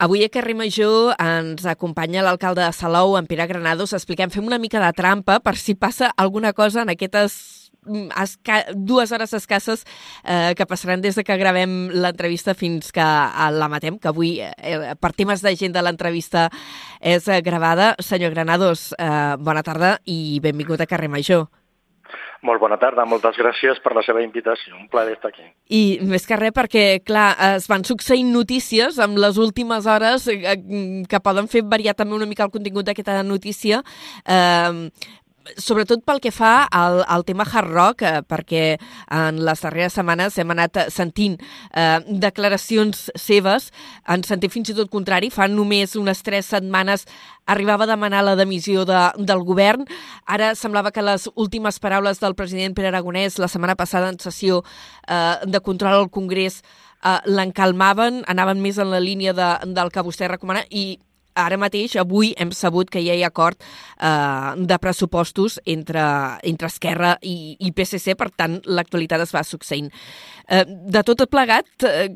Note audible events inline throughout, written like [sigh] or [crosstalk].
Avui a Carrer Major ens acompanya l'alcalde de Salou, en Pere Granados. Expliquem, fem una mica de trampa per si passa alguna cosa en aquestes mm, esca dues hores escasses eh, que passaran des de que gravem l'entrevista fins que eh, la matem, que avui, eh, per temes de l'entrevista, és eh, gravada. Senyor Granados, eh, bona tarda i benvingut a Carrer Major. Molt bona tarda, moltes gràcies per la seva invitació. Un plaer estar aquí. I més que res perquè, clar, es van succeint notícies amb les últimes hores eh, que poden fer variar també una mica el contingut d'aquesta notícia. Eh, sobretot pel que fa al, al tema hard rock, eh, perquè en les darreres setmanes hem anat sentint eh, declaracions seves, en sentit fins i tot contrari, fa només unes tres setmanes arribava a demanar la demissió de, del govern, ara semblava que les últimes paraules del president Pere Aragonès la setmana passada en sessió eh, de control al Congrés eh, l'encalmaven, anaven més en la línia de, del que vostè recomana i ara mateix, avui, hem sabut que ja hi ha acord eh, de pressupostos entre, entre Esquerra i, i PSC, per tant, l'actualitat es va succeint. Eh, de tot plegat, eh,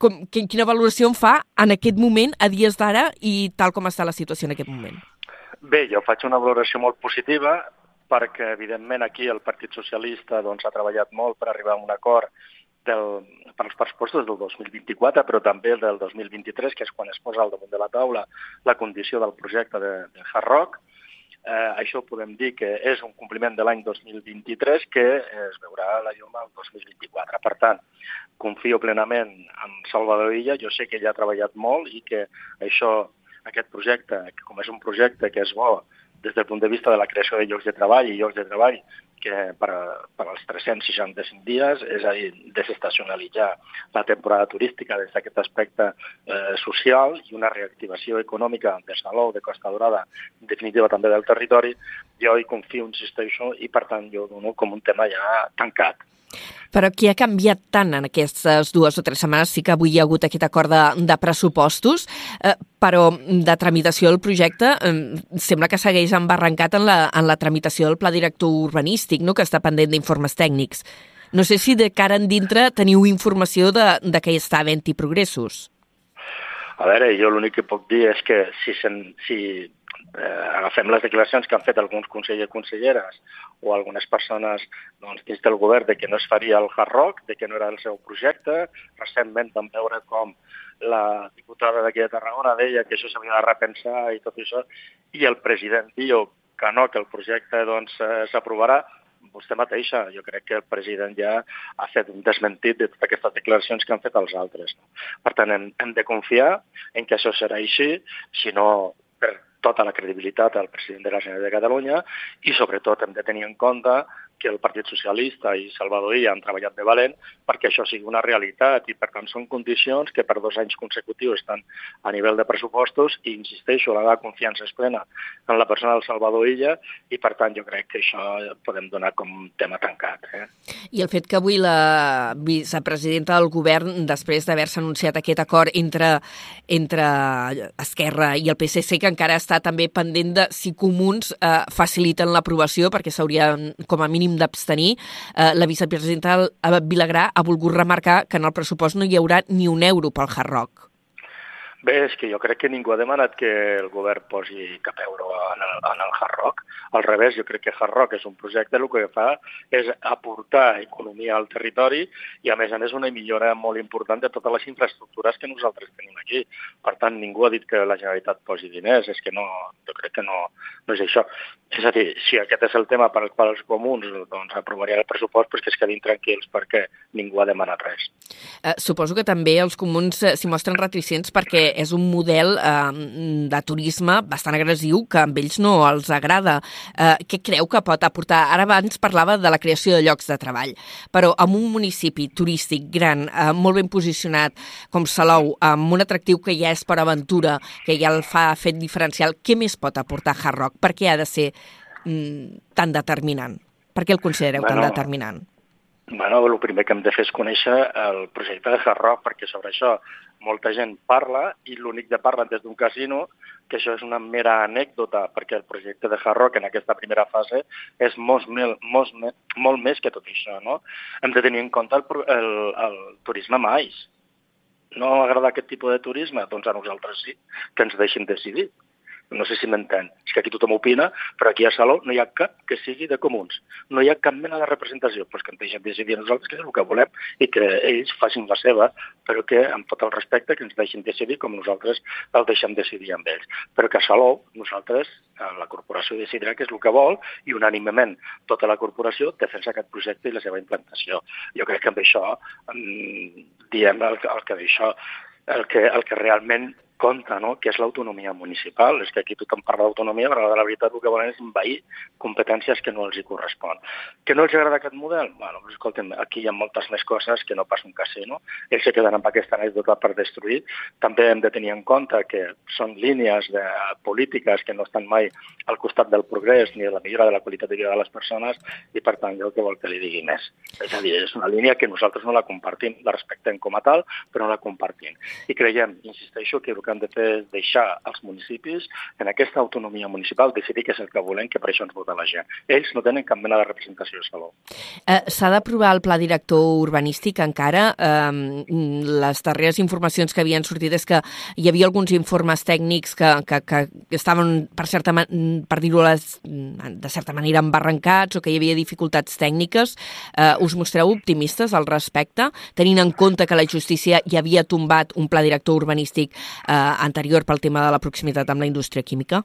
com, quina valoració en fa en aquest moment, a dies d'ara, i tal com està la situació en aquest moment? Bé, jo faig una valoració molt positiva perquè, evidentment, aquí el Partit Socialista doncs, ha treballat molt per arribar a un acord del, per als pressupostos del 2024, però també del 2023, que és quan es posa al damunt de la taula la condició del projecte de, de Hard. Eh, això podem dir que és un compliment de l'any 2023 que es veurà la llum al 2024. Per tant, confio plenament en Salvador Illa, jo sé que ell ha treballat molt i que això, aquest projecte, que com és un projecte que és bo des del punt de vista de la creació de llocs de treball i llocs de treball que per, per als 365 dies, és a dir, desestacionalitzar la temporada turística des d'aquest aspecte eh, social i una reactivació econòmica de Salou, de Costa Dorada, definitiva també del territori, jo hi confio, insisteixo, i per tant jo dono com un tema ja tancat. Però qui ha canviat tant en aquestes dues o tres setmanes? Sí que avui hi ha hagut aquest acord de, de pressupostos, eh, però de tramitació del projecte eh, sembla que segueix embarrancat en la, en la tramitació del pla director urbanístic, no? que està pendent d'informes tècnics. No sé si de cara en dintre teniu informació de, de que hi està havent-hi progressos. A veure, jo l'únic que puc dir és que si, sen, si eh, agafem les declaracions que han fet alguns consellers i conselleres o algunes persones doncs, dins del govern de que no es faria el hard rock, de que no era el seu projecte. Recentment vam veure com la diputada d'aquí de Tarragona deia que això s'havia de repensar i tot això, i el president diu que no, que el projecte doncs, eh, s'aprovarà, vostè mateixa, jo crec que el president ja ha fet un desmentit de totes aquestes declaracions que han fet els altres. Per tant, hem, hem de confiar en que això serà així, si no per tota la credibilitat al president de la Generalitat de Catalunya i sobretot hem de tenir en compte que el Partit Socialista i Salvador Illa han treballat de valent perquè això sigui una realitat i per tant són condicions que per dos anys consecutius estan a nivell de pressupostos i insisteixo, la confiança és plena en la persona del Salvador Illa i per tant jo crec que això podem donar com un tema tancat. Eh? I el fet que avui la vicepresidenta del govern, després d'haver-se anunciat aquest acord entre, entre Esquerra i el PSC, que encara està també pendent de si comuns eh, faciliten l'aprovació perquè s'hauria com a mínim mínim d'abstenir. Eh, la vicepresidenta Vilagrà ha volgut remarcar que en el pressupost no hi haurà ni un euro pel Hard Rock. Bé, és que jo crec que ningú ha demanat que el govern posi cap euro en el, en el Hard Rock. Al revés, jo crec que Hard Rock és un projecte el que fa és aportar economia al territori i, a més a més, una millora molt important de totes les infraestructures que nosaltres tenim aquí. Per tant, ningú ha dit que la Generalitat posi diners, és que no, jo crec que no, no és això. És a dir, si aquest és el tema per al qual els comuns doncs, aprovarien el pressupost, però que es quedin tranquils perquè ningú ha demanat res. Eh, suposo que també els comuns eh, s'hi mostren reticents perquè és un model eh, de turisme bastant agressiu que a ells no els agrada. Eh, què creu que pot aportar? Ara abans parlava de la creació de llocs de treball, però en un municipi turístic gran, eh, molt ben posicionat com Salou, amb un atractiu que ja és per aventura, que ja el fa fet diferencial, què més pot aportar Hard Rock? Per què ha de ser mm, tan determinant? Per què el considereu bueno, tan determinant? Bueno, el primer que hem de fer és conèixer el projecte de Hard Rock, perquè sobre això molta gent parla i l'únic de parla des d'un casino, que això és una mera anècdota, perquè el projecte de Hard Rock en aquesta primera fase és molt, molt, molt més que tot això. No? Hem de tenir en compte el, el, el turisme mais. no agrada aquest tipus de turisme, doncs a nosaltres sí, que ens deixin decidir. No sé si m'entén. És que aquí tothom opina, però aquí a Salou no hi ha cap que sigui de comuns. No hi ha cap mena de representació. Pues que ens deixem decidir nosaltres que és el que volem i que ells facin la seva, però que amb tot el respecte que ens deixin decidir com nosaltres el deixem decidir amb ells. Però que a Salou nosaltres, la corporació decidirà què és el que vol i unànimement tota la corporació defensa aquest projecte i la seva implantació. Jo crec que amb això mm, diem el, el que d'això el que, el que realment compte, no? que és l'autonomia municipal. És que aquí tothom parla d'autonomia, però la veritat el que volen és envair competències que no els hi correspon. Que no els agrada aquest model? Bueno, doncs, escolta'm, aquí hi ha moltes més coses que no pas un casino. Ells se queden amb aquesta anècdota per destruir. També hem de tenir en compte que són línies de polítiques que no estan mai al costat del progrés ni de la millora de la qualitat de vida de les persones i, per tant, jo que vol que li digui més. És a dir, és una línia que nosaltres no la compartim, la respectem com a tal, però no la compartim. I creiem, insisteixo, que el que que han de fer és deixar als municipis en aquesta autonomia municipal decidir què és el que volem, que per això ens vota la gent. Ells no tenen cap mena de representació a Salou. Eh, S'ha d'aprovar el pla director urbanístic encara. Eh, les darreres informacions que havien sortit és que hi havia alguns informes tècnics que, que, que estaven, per, certa, per dir-ho de certa manera, embarrancats o que hi havia dificultats tècniques. Eh, us mostreu optimistes al respecte, tenint en compte que la justícia ja havia tombat un pla director urbanístic eh, anterior pel tema de la proximitat amb la indústria química?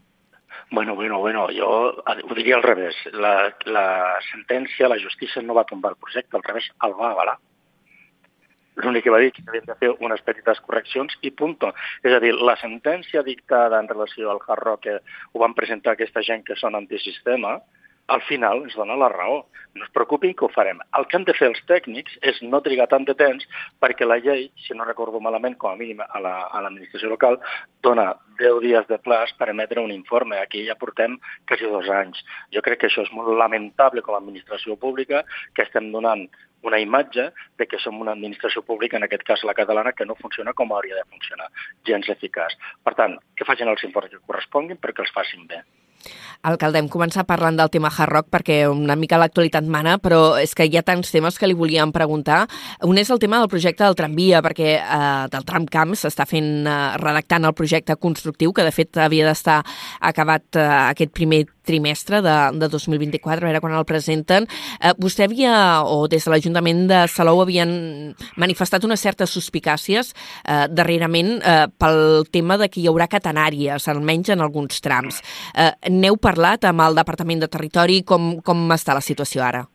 Bueno, bueno, bueno, jo ho diria al revés. La, la sentència, la justícia no va tombar el projecte, al revés, el va avalar. L'únic que va dir que havien de fer unes petites correccions i punt. És a dir, la sentència dictada en relació al Hard Rock que ho van presentar aquesta gent que són antisistema, al final ens dona la raó. No es preocupin que ho farem. El que han de fer els tècnics és no trigar tant de temps perquè la llei, si no recordo malament, com a mínim a l'administració la, local, dona 10 dies de plaç per emetre un informe. Aquí ja portem quasi dos anys. Jo crec que això és molt lamentable com a administració pública, que estem donant una imatge de que som una administració pública, en aquest cas la catalana, que no funciona com hauria de funcionar, gens eficaç. Per tant, que facin els informes que corresponguin perquè els facin bé. Alcalde, hem començat parlant del tema Hard Rock perquè una mica l'actualitat mana, però és que hi ha tants temes que li volíem preguntar. Un és el tema del projecte del tramvia, perquè eh, del tramcamp s'està fent, eh, redactant el projecte constructiu, que de fet havia d'estar acabat eh, aquest primer trimestre de, de 2024, a veure quan el presenten. Eh, vostè havia, o des de l'Ajuntament de Salou, havien manifestat unes certes suspicàcies eh, darrerament eh, pel tema de que hi haurà catenàries, almenys en alguns trams. Eh, N'heu parlat amb el Departament de Territori? Com, com està la situació ara?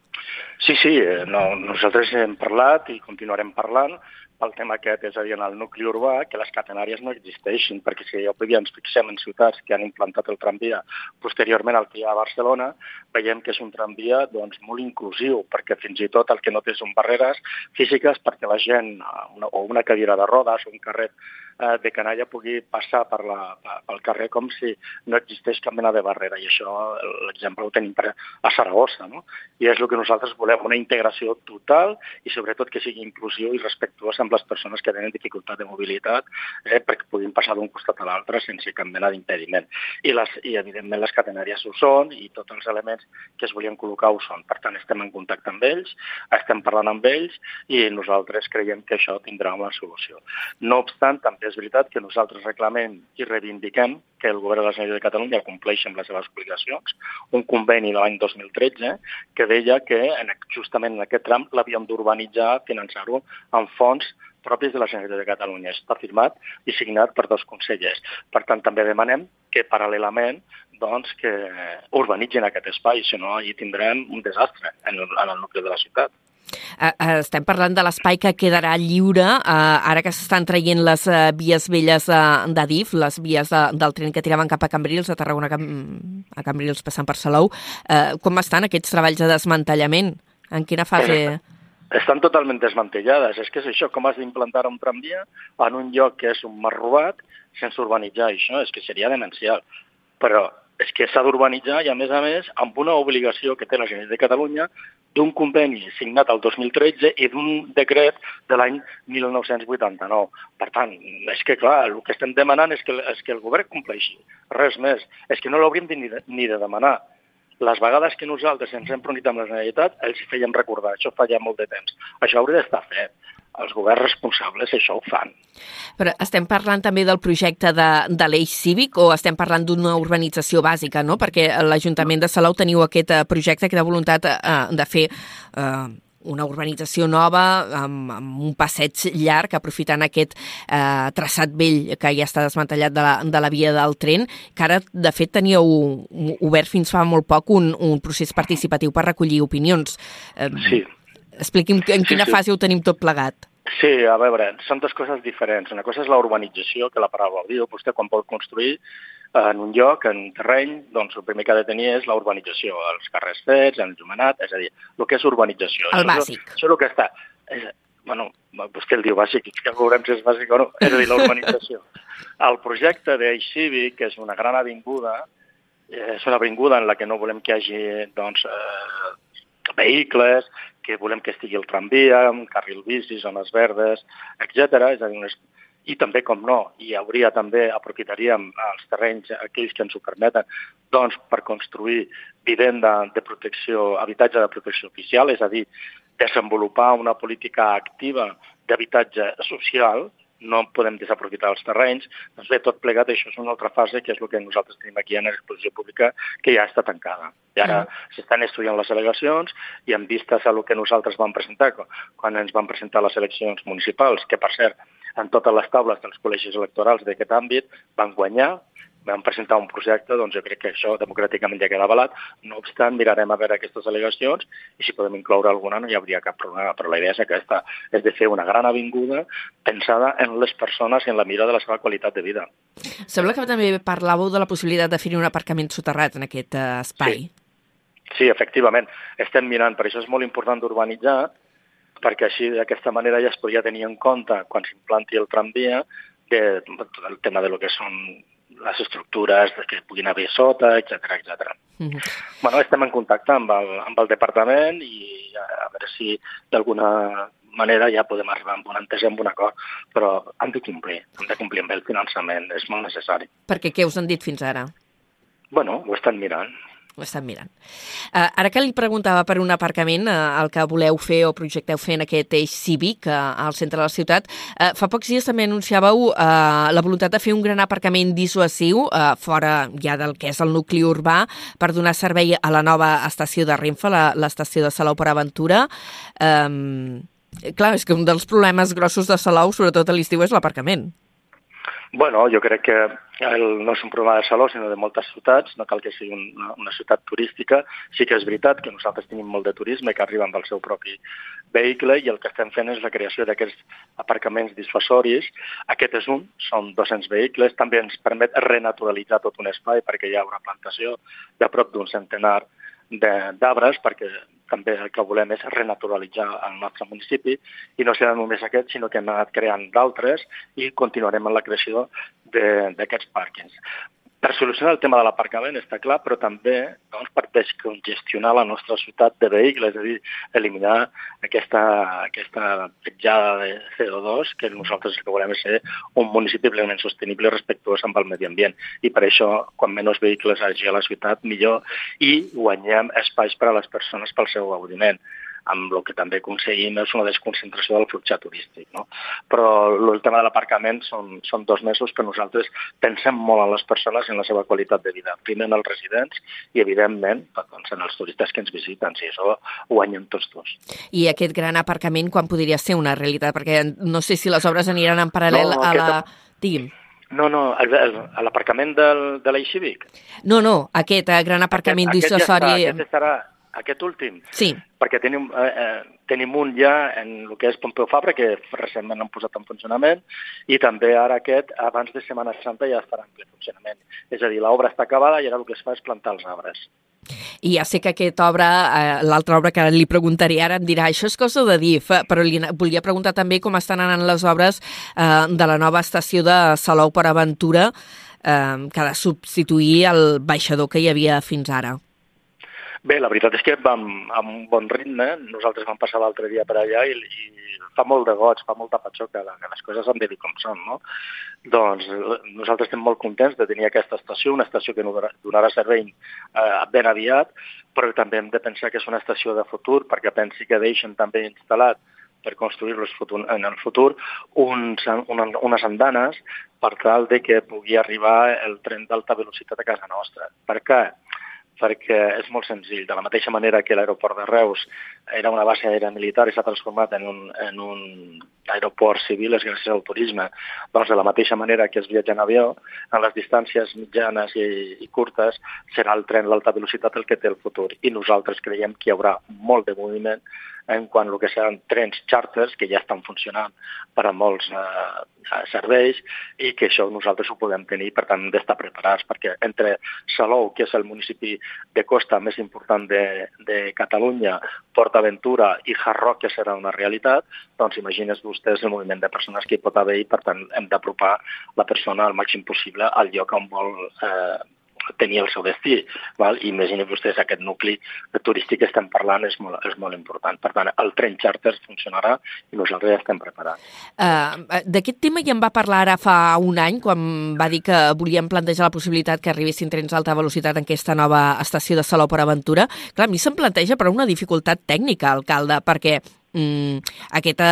Sí, sí, eh, no, nosaltres hem parlat i continuarem parlant pel tema aquest, és a dir, en el nucli urbà, que les catenàries no existeixin, perquè si avui dia ens fixem en ciutats que han implantat el tramvia posteriorment al que hi ha a Barcelona, veiem que és un tramvia doncs, molt inclusiu, perquè fins i tot el que no té són barreres físiques perquè la gent, una, o una cadira de rodes, un carret eh, de canalla pugui passar per la, pel carrer com si no existeix cap mena de barrera. I això, l'exemple ho tenim per, a Saragossa. No? I és el que nosaltres volem, una integració total i sobretot que sigui inclusiu i respectuós amb les persones que tenen dificultat de mobilitat eh, perquè puguin passar d'un costat a l'altre sense cap mena d'impediment. I, les, I evidentment les catenàries ho són i tots els elements que es volien col·locar ho són. Per tant, estem en contacte amb ells, estem parlant amb ells i nosaltres creiem que això tindrà una solució. No obstant, també és veritat que nosaltres reclamem i reivindiquem que el govern de la Generalitat de Catalunya compleixi amb les seves obligacions, un conveni de l'any 2013 que deia que en, justament en aquest tram l'havíem d'urbanitzar, finançar-ho amb fons propis de la Generalitat de Catalunya. Està firmat i signat per dos consellers. Per tant, també demanem que paral·lelament doncs, que urbanitzin aquest espai, si no, allí tindrem un desastre en el, en el nucli de la ciutat. Eh, eh, estem parlant de l'espai que quedarà lliure eh, ara que s'estan traient les eh, vies velles eh, d'Adif, les vies de, del tren que tiraven cap a Cambrils, a Tarragona a Cambrils passant per Salou. Eh, com estan aquests treballs de desmantellament? En quina fase... Eh, estan totalment desmantellades. És que és això, com has d'implantar un tramvia en un lloc que és un mar robat sense urbanitzar això? És que seria demencial. Però és que s'ha d'urbanitzar i, a més a més, amb una obligació que té la Generalitat de Catalunya d'un conveni signat el 2013 i d'un decret de l'any 1989. Per tant, és que, clar, el que estem demanant és que, és que el govern compleixi. Res més. És que no l'hauríem ni, de, ni de demanar. les vegades que nosaltres ens hem reunit amb la Generalitat, els fèiem recordar, això fa ja molt de temps. Això hauria d'estar fet els governs responsables això ho fan. Però estem parlant també del projecte de, de l'eix cívic o estem parlant d'una urbanització bàsica, no? Perquè l'Ajuntament de Salou teniu aquest eh, projecte, aquesta voluntat eh, de fer eh, una urbanització nova amb, amb un passeig llarg aprofitant aquest eh, traçat vell que ja està desmantellat de la, de la via del tren, que ara de fet teníeu obert fins fa molt poc un, un procés participatiu per recollir opinions. Eh, sí. Expliqui'm en quina sí, sí. fase ho tenim tot plegat. Sí, a veure, són dues coses diferents. Una cosa és la urbanització, que la paraula diu. Vostè quan pot construir en un lloc, en terreny, doncs el primer que ha de tenir és la urbanització, els carrers fets, el llumenat, és a dir, el que és urbanització. El bàsic. Això, això és el que està. És, bueno, vostè el diu bàsic, que veurem si és bàsic o no, és a dir, la urbanització. [laughs] el projecte d'Eix Cívic, que és una gran avinguda, eh, és una avinguda en la que no volem que hi hagi doncs, eh, vehicles, que volem que estigui el tramvia, un carril bici, zones verdes, etc. És a dir, unes i també, com no, hi hauria també, aprofitaríem els terrenys, aquells que ens ho permeten, doncs per construir vivenda de protecció, habitatge de protecció oficial, és a dir, desenvolupar una política activa d'habitatge social, no podem desaprofitar els terrenys. Doncs bé, tot plegat, això és una altra fase, que és el que nosaltres tenim aquí en l'exposició pública, que ja està tancada. I ara mm. s'estan estudiant les al·legacions i en vistes a el que nosaltres vam presentar quan ens van presentar les eleccions municipals, que per cert en totes les taules dels col·legis electorals d'aquest àmbit, van guanyar, vam presentar un projecte, doncs jo crec que això democràticament ja queda avalat. No obstant, mirarem a veure aquestes al·legacions i si podem incloure alguna no hi hauria cap problema, però la idea és aquesta, és de fer una gran avinguda pensada en les persones i en la mira de la seva qualitat de vida. Sembla que també parlàveu de la possibilitat de fer un aparcament soterrat en aquest uh, espai. Sí. sí, efectivament. Estem mirant, per això és molt important d'urbanitzar, perquè així d'aquesta manera ja es podria tenir en compte quan s'implanti el tramvia que el tema de lo que són les estructures que puguin haver sota, etc etc. Mm -hmm. bueno, estem en contacte amb el, amb el departament i a, a veure si d'alguna manera ja podem arribar amb una entesa amb un acord, però han de complir, han de complir amb el finançament, és molt necessari. Perquè què us han dit fins ara? Bueno, ho estan mirant, ho estan mirant. Uh, ara que li preguntava per un aparcament, uh, el que voleu fer o projecteu fer en aquest eix cívic uh, al centre de la ciutat, uh, fa pocs dies també anunciàveu uh, la voluntat de fer un gran aparcament dissuasiu uh, fora ja del que és el nucli urbà per donar servei a la nova estació de Renfe, l'estació de Salou per Aventura. Um, clar, és que un dels problemes grossos de Salou, sobretot a l'estiu, és l'aparcament. Bueno, jo crec que el, no és un problema de Salou, sinó de moltes ciutats, no cal que sigui una, una ciutat turística. Sí que és veritat que nosaltres tenim molt de turisme que arriba amb el seu propi vehicle i el que estem fent és la creació d'aquests aparcaments dissuasoris. Aquest és un, són 200 vehicles, també ens permet renaturalitzar tot un espai perquè hi ha una plantació de prop d'un centenar d'arbres perquè també el que volem és renaturalitzar el nostre municipi i no serà només aquest, sinó que hem anat creant d'altres i continuarem en la creació d'aquests pàrquings per solucionar el tema de l'aparcament està clar, però també doncs, per descongestionar la nostra ciutat de vehicles, és a dir, eliminar aquesta, aquesta petjada de CO2 que nosaltres el que volem ser un municipi plenament sostenible i respectuós amb el medi ambient. I per això, quan menys vehicles hagi a la ciutat, millor, i guanyem espais per a les persones pel seu gaudiment amb el que també aconseguim és una desconcentració del flux turístic. No? Però el tema de l'aparcament són, són dos mesos que nosaltres pensem molt en les persones i en la seva qualitat de vida. Primer en els residents i, evidentment, doncs, en els turistes que ens visiten. Si això ho guanyen tots dos. I aquest gran aparcament quan podria ser una realitat? Perquè no sé si les obres aniran en paral·lel no, a la... Aquest... Digui'm. No, no, l'aparcament de l'Eix Cívic. No, no, aquest eh, gran aparcament aquest, dissuasori... Aquest, ja està, aquest estarà, aquest últim? Sí. Perquè tenim, eh, eh, tenim un ja en el que és Pompeu Fabra, que recentment han posat en funcionament, i també ara aquest, abans de Setmana Santa, ja estarà en ple funcionament. És a dir, l'obra està acabada i ara el que es fa és plantar els arbres. I ja sé que aquesta obra, eh, l'altra obra que li preguntaré ara, em dirà això és cosa de DIF, però li volia preguntar també com estan anant les obres eh, de la nova estació de Salou per Aventura, eh, que ha de substituir el baixador que hi havia fins ara. Bé, la veritat és que vam amb un bon ritme. Nosaltres vam passar l'altre dia per allà i, i fa molt de goig, fa molta patxoca, que les coses han de dir com són, no? Doncs nosaltres estem molt contents de tenir aquesta estació, una estació que donarà servei eh, ben aviat, però també hem de pensar que és una estació de futur, perquè pensi que deixen també instal·lat per construir-los en el futur uns, unes andanes per tal de que pugui arribar el tren d'alta velocitat a casa nostra. Per què? Perquè és molt senzill. De la mateixa manera que l'aeroport de Reus era una base aèria militar i s'ha transformat en un, en un aeroport civil és gràcies al turisme. Doncs de la mateixa manera que es viatja en avió, en les distàncies mitjanes i, i curtes serà el tren l'alta velocitat el que té el futur. I nosaltres creiem que hi haurà molt de moviment en quant al que seran trens charters, que ja estan funcionant per a molts eh, serveis, i que això nosaltres ho podem tenir, per tant, d'estar preparats, perquè entre Salou, que és el municipi de costa més important de, de Catalunya, PortAventura i Harroc, que serà una realitat, doncs imagines vostès el moviment de persones que hi pot haver i, per tant, hem d'apropar la persona al màxim possible al lloc on vol eh, tenia el seu destí. Val? Imaginin vostès aquest nucli turístic que estem parlant és molt, és molt important. Per tant, el tren charter funcionarà i nosaltres ja estem preparats. Uh, D'aquest tema ja en va parlar ara fa un any, quan va dir que volíem plantejar la possibilitat que arribessin trens d'alta velocitat en aquesta nova estació de Salou per Aventura. Clar, a mi se'm planteja però una dificultat tècnica, alcalde, perquè mm, aquesta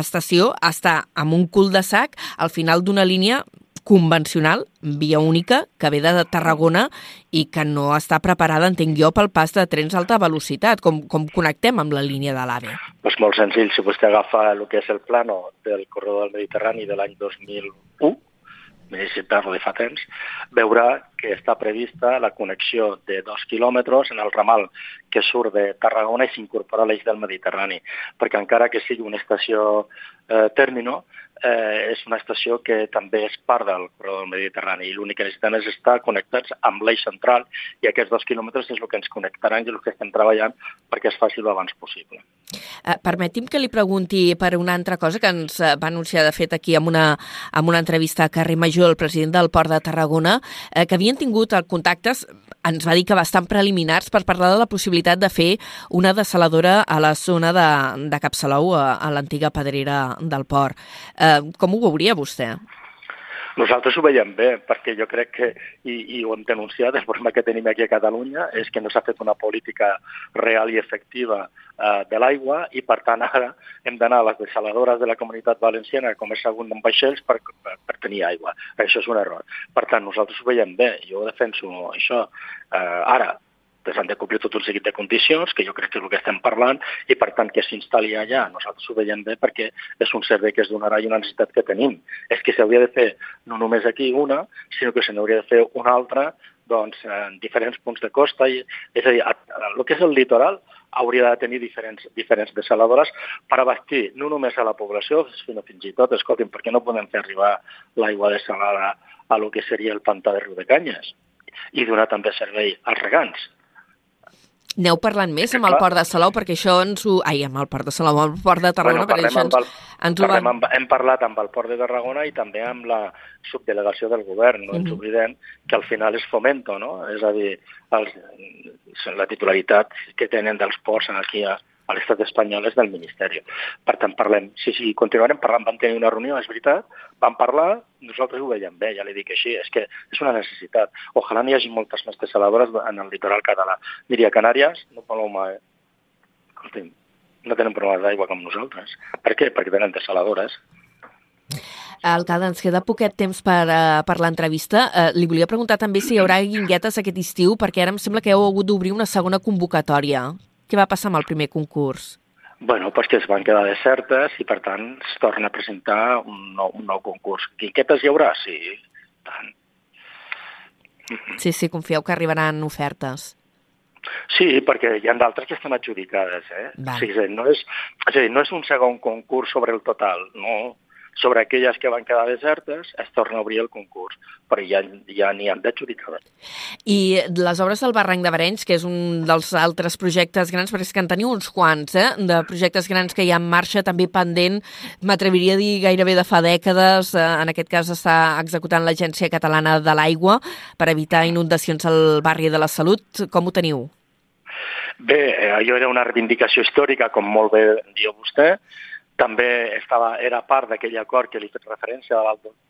estació està amb un cul de sac al final d'una línia convencional, via única, que ve de Tarragona i que no està preparada, entenc jo, pel pas de trens d'alta velocitat. Com, com connectem amb la línia de l'AVE? Pues molt senzill. Si vostè agafa el que és el plano del corredor del Mediterrani de l'any 2001, municipal de fa temps, veurà que està prevista la connexió de dos quilòmetres en el ramal que surt de Tarragona i s'incorpora a l'eix del Mediterrani, perquè encara que sigui una estació eh, tèrmino, eh, és una estació que també és part del corredor mediterrani i l'únic que necessitem és estar connectats amb l'eix central i aquests dos quilòmetres és el que ens connectaran i el que estem treballant perquè es faci l'abans possible. Eh, permeti'm que li pregunti per una altra cosa que ens eh, va anunciar de fet aquí amb una, amb una entrevista a Carrer Major, el president del Port de Tarragona, eh, que havien tingut contactes, ens va dir que bastant preliminars per parlar de la possibilitat de fer una desaladora a la zona de, de Capçalou, a, a l'antiga pedrera del port. Eh, com ho veuria vostè? Nosaltres ho veiem bé, perquè jo crec que, i, i ho hem denunciat, el problema que tenim aquí a Catalunya és que no s'ha fet una política real i efectiva eh, de l'aigua i, per tant, ara hem d'anar a les desaladores de la comunitat valenciana com és segon en vaixells per, per, per tenir aigua. Això és un error. Per tant, nosaltres ho veiem bé, jo defenso això. Eh, ara, doncs han de complir tot un seguit de condicions, que jo crec que és el que estem parlant, i per tant que s'instal·li allà. Nosaltres ho veiem bé perquè és un servei que es donarà i una necessitat que tenim. És que s'hauria de fer no només aquí una, sinó que se n'hauria de fer una altra doncs, en diferents punts de costa. I, és a dir, el que és el litoral hauria de tenir diferents, diferents desaladores per abastir no només a la població, sinó fins i tot, escoltin, per què no podem fer arribar l'aigua desalada a lo que seria el pantà de Riu de Canyes i donar també servei als regants. Aneu parlant més amb el Port de Salou, perquè això ens ho... Ai, amb el Port de Salou, amb el Port de Tarragona, bueno, perquè això ens, el, ens ho van... Amb, hem parlat amb el Port de Tarragona i també amb la subdelegació del govern. No uh -huh. ens oblidem que al final és fomento, no? És a dir, els, la titularitat que tenen dels ports aquí a, a l'estat espanyol és del Ministeri. Per tant, parlem, sí, sí, continuarem parlant, vam tenir una reunió, és veritat, vam parlar, nosaltres ho veiem bé, ja li dic així, és que és una necessitat. Ojalà n'hi hagi moltes més desaladores en el litoral català. Miri, a Canàries, no Paloma, eh? Escolti'm, no tenen problemes d'aigua com nosaltres. Per què? Perquè tenen desaladores. Alcalde, ens queda poquet temps per, uh, per l'entrevista. Uh, li volia preguntar també si hi haurà guinguetes aquest estiu, perquè ara em sembla que heu hagut d'obrir una segona convocatòria. Què va passar amb el primer concurs? Bueno, pues que es van quedar desertes i, per tant, es torna a presentar un nou, un nou concurs. Guinquetes hi haurà? Sí, tant. Sí, sí, confieu que arribaran ofertes. Sí, perquè hi ha d'altres que estan adjudicades. Eh? O sigui, no, és, és, dir, no és un segon concurs sobre el total, no sobre aquelles que van quedar desertes es torna a obrir el concurs, però ja ja n'hi han d'adjudicades. I les obres del Barranc de Barenys, que és un dels altres projectes grans, perquè és que en teniu uns quants, eh? de projectes grans que hi ha en marxa, també pendent, m'atreviria a dir gairebé de fa dècades, eh, en aquest cas està executant l'Agència Catalana de l'Aigua per evitar inundacions al barri de la Salut. Com ho teniu? Bé, eh, allò era una reivindicació històrica, com molt bé diu vostè, també estava, era part d'aquell acord que li he fet referència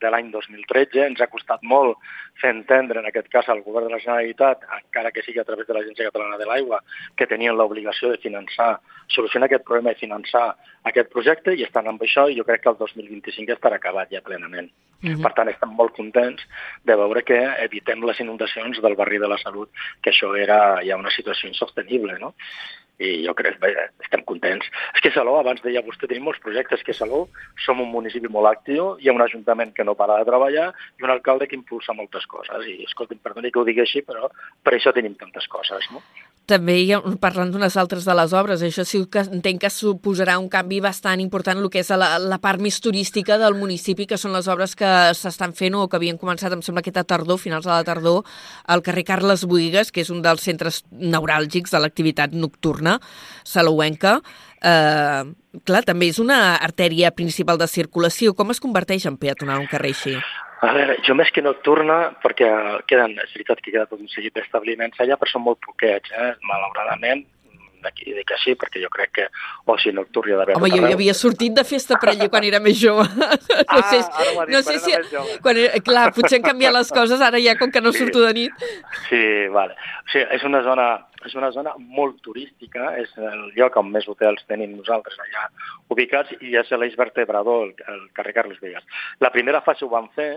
de l'any 2013. Ens ha costat molt fer entendre, en aquest cas, al govern de la Generalitat, encara que sigui a través de l'Agència Catalana de l'Aigua, que tenien l'obligació de finançar, solucionar aquest problema i finançar aquest projecte, i estan amb això, i jo crec que el 2025 estarà acabat ja plenament. Uh -huh. Per tant, estem molt contents de veure que evitem les inundacions del barri de la Salut, que això era ja una situació insostenible, no? I jo crec que estem contents. És que Salou, abans deia vostè, tenim molts projectes, que Salou som un municipi molt actiu, hi ha un ajuntament que no para de treballar i un alcalde que impulsa moltes coses. I, escolti'm, perdoni que ho digui així, però per això tenim tantes coses, no? També, parlant d'unes altres de les obres, això sí que entenc que suposarà un canvi bastant important el que és la, la part més turística del municipi, que són les obres que s'estan fent o que havien començat, em sembla, aquesta tardor, finals de la tardor, al carrer Carles Buigas, que és un dels centres neuràlgics de l'activitat nocturna salouenca. Eh, clar, també és una artèria principal de circulació. Com es converteix en peatonal un carrer així? A veure, jo més que nocturna, perquè queden, és veritat que queda tot un seguit d'establiments allà, però són molt poquets, eh? malauradament, d'aquí dic així, perquè jo crec que oci nocturn hi ha d'haver... Home, jo ja havia sortit de festa per allà quan era més jove. no [laughs] sé, ah, no sé si... Quan era, clar, potser han canviat les coses, ara ja com que no sí. surto de nit. Sí, vale. O sigui, és una zona és una zona molt turística, és el lloc on més hotels tenim nosaltres allà ubicats i és l'eix vertebrador, el, el carrer Carles Vegas. La primera fase ho van fer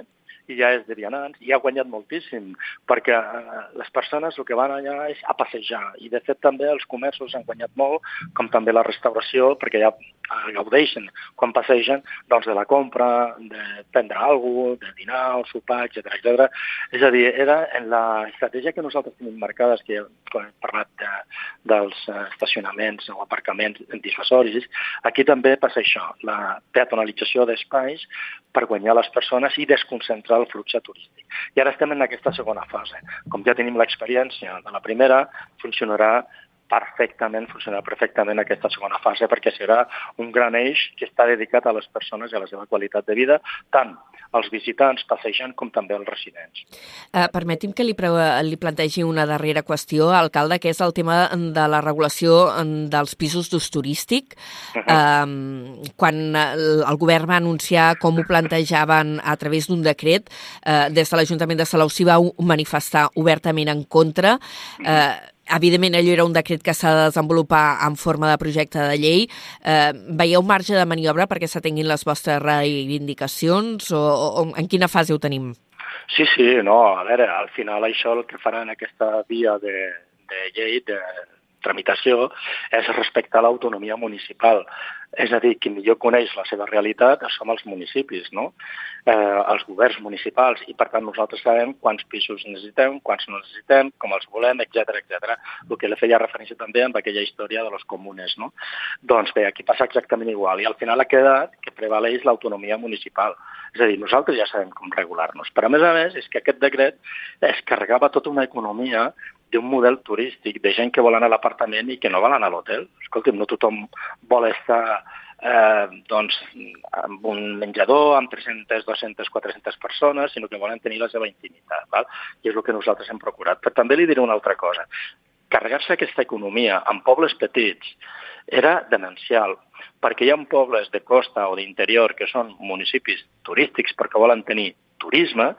i ja és de vianants i ha guanyat moltíssim perquè eh, les persones el que van allà és a passejar i de fet també els comerços han guanyat molt com també la restauració perquè ja gaudeixen quan passegen doncs, de la compra, de prendre alguna cosa, de dinar o sopar, etc etc. És a dir, era en la estratègia que nosaltres tenim marcades, que quan hem parlat de, dels eh, estacionaments o aparcaments dissuasoris, aquí també passa això, la peatonalització d'espais per guanyar les persones i desconcentrar el flux turístic. I ara estem en aquesta segona fase. Com ja tenim l'experiència de la primera, funcionarà perfectament, funcionarà perfectament aquesta segona fase perquè serà un gran eix que està dedicat a les persones i a la seva qualitat de vida, tant als visitants passejant com també als residents. Uh, permeti'm que li, li plantegi una darrera qüestió, alcalde, que és el tema de la regulació dels pisos d'ús turístic. Uh -huh. uh, quan el, govern va anunciar com ho plantejaven a través d'un decret, uh, des de l'Ajuntament de Salou s'hi va manifestar obertament en contra. Uh, Evidentment, allò era un decret que s'ha de desenvolupar en forma de projecte de llei. Eh, veieu marge de maniobra perquè s'atenguin les vostres reivindicacions o, o en quina fase ho tenim? Sí, sí, no, a veure, al final això el que farà en aquesta via de, de llei, de tramitació, és respectar l'autonomia municipal. És a dir, qui millor coneix la seva realitat som els municipis, no? eh, els governs municipals, i per tant nosaltres sabem quants pisos necessitem, quants no necessitem, com els volem, etc etc. El que le feia referència també amb aquella història de los comunes, no? Doncs bé, aquí passa exactament igual, i al final ha quedat que prevaleix l'autonomia municipal. És a dir, nosaltres ja sabem com regular-nos, però a més a més és que aquest decret es carregava tota una economia d'un model turístic, de gent que vol anar a l'apartament i que no vol anar a l'hotel. Escolta'm, no tothom vol estar eh, doncs, amb un menjador amb 300, 200, 400 persones, sinó que volen tenir la seva intimitat. Val? I és el que nosaltres hem procurat. Però també li diré una altra cosa. Carregar-se aquesta economia en pobles petits era demencial, perquè hi ha pobles de costa o d'interior que són municipis turístics perquè volen tenir turisme,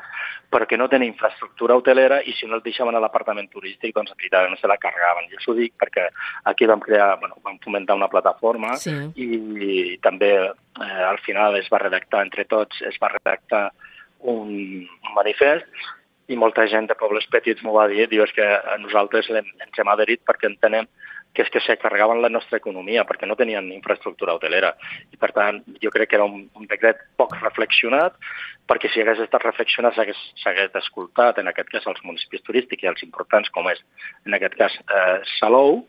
però que no tenen infraestructura hotelera i si no el deixaven a l'apartament turístic, doncs no se la carregaven. Jo us ho dic perquè aquí vam crear, bueno, vam fomentar una plataforma sí. i, i també eh, al final es va redactar entre tots, es va redactar un, un manifest i molta gent de pobles petits m'ho va dir, diu, és que nosaltres ens hem adherit perquè entenem que és que se carregaven la nostra economia perquè no tenien infraestructura hotelera. I, per tant, jo crec que era un, un decret poc reflexionat, perquè si hagués estat reflexionat s'hagués escoltat, en aquest cas, els municipis turístics i els importants, com és, en aquest cas, eh, Salou,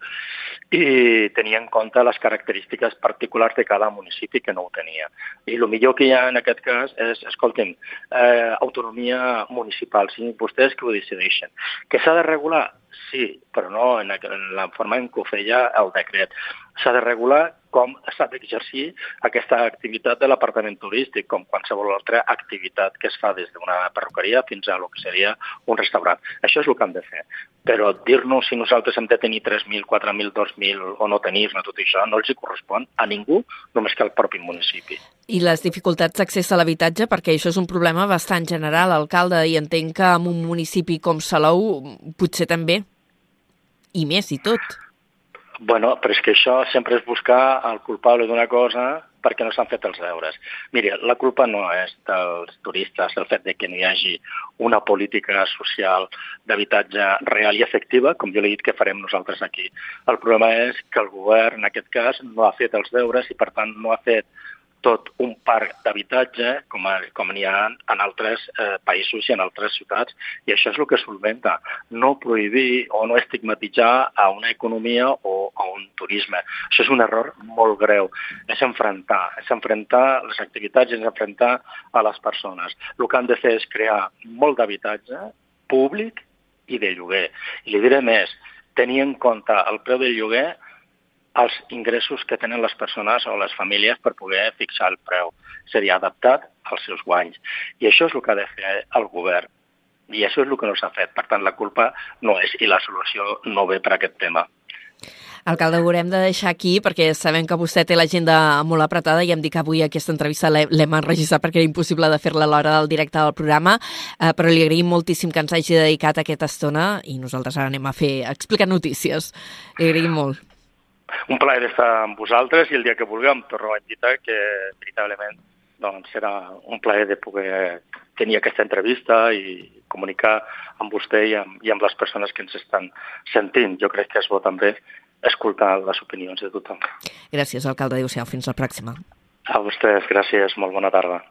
i tenir en compte les característiques particulars de cada municipi que no ho tenia. I el millor que hi ha en aquest cas és, escolti'm, eh, autonomia municipal, si vostès que ho decideixen. Que s'ha de regular? Sí, però no en, la forma en què ho feia el decret. S'ha de regular com s'ha d'exercir aquesta activitat de l'apartament turístic, com qualsevol altra activitat que es fa des d'una perruqueria fins a el que seria un restaurant. Això és el que han de fer. Però dir-nos si nosaltres hem de tenir 3.000, 4.000, 2.000 o no tenir-ne tot això no els hi correspon a ningú, només que al propi municipi. I les dificultats d'accés a l'habitatge, perquè això és un problema bastant general, alcalde, i entenc que en un municipi com Salou potser també, i més i tot. Bueno, però és que això sempre és buscar el culpable d'una cosa perquè no s'han fet els deures. Mira, la culpa no és dels turistes, el fet de que no hi hagi una política social d'habitatge real i efectiva, com jo li he dit que farem nosaltres aquí. El problema és que el govern, en aquest cas, no ha fet els deures i, per tant, no ha fet tot un parc d'habitatge com, a, com n'hi ha en altres eh, països i en altres ciutats. I això és el que solventa. No prohibir o no estigmatitzar a una economia o a un turisme. Això és un error molt greu. És enfrontar, és enfrontar les activitats, és enfrontar a les persones. El que han de fer és crear molt d'habitatge públic i de lloguer. I li diré més, tenir en compte el preu del lloguer els ingressos que tenen les persones o les famílies per poder fixar el preu. Seria adaptat als seus guanys. I això és el que ha de fer el govern. I això és el que no s'ha fet. Per tant, la culpa no és i la solució no ve per aquest tema. Alcalde, ho haurem de deixar aquí perquè sabem que vostè té l'agenda molt apretada i hem dit que avui aquesta entrevista l'hem enregistrat perquè era impossible de fer-la a l'hora del directe del programa, eh, però li agraïm moltíssim que ens hagi dedicat aquesta estona i nosaltres ara anem a fer explicar notícies. Li agraïm molt un plaer estar amb vosaltres i el dia que vulguem torno a invitar que veritablement doncs, serà un plaer de poder tenir aquesta entrevista i comunicar amb vostè i amb, i amb les persones que ens estan sentint. Jo crec que és bo també escoltar les opinions de tothom. Gràcies, alcalde. Adéu-siau. Fins la pròxima. A vostès, gràcies. Molt bona tarda.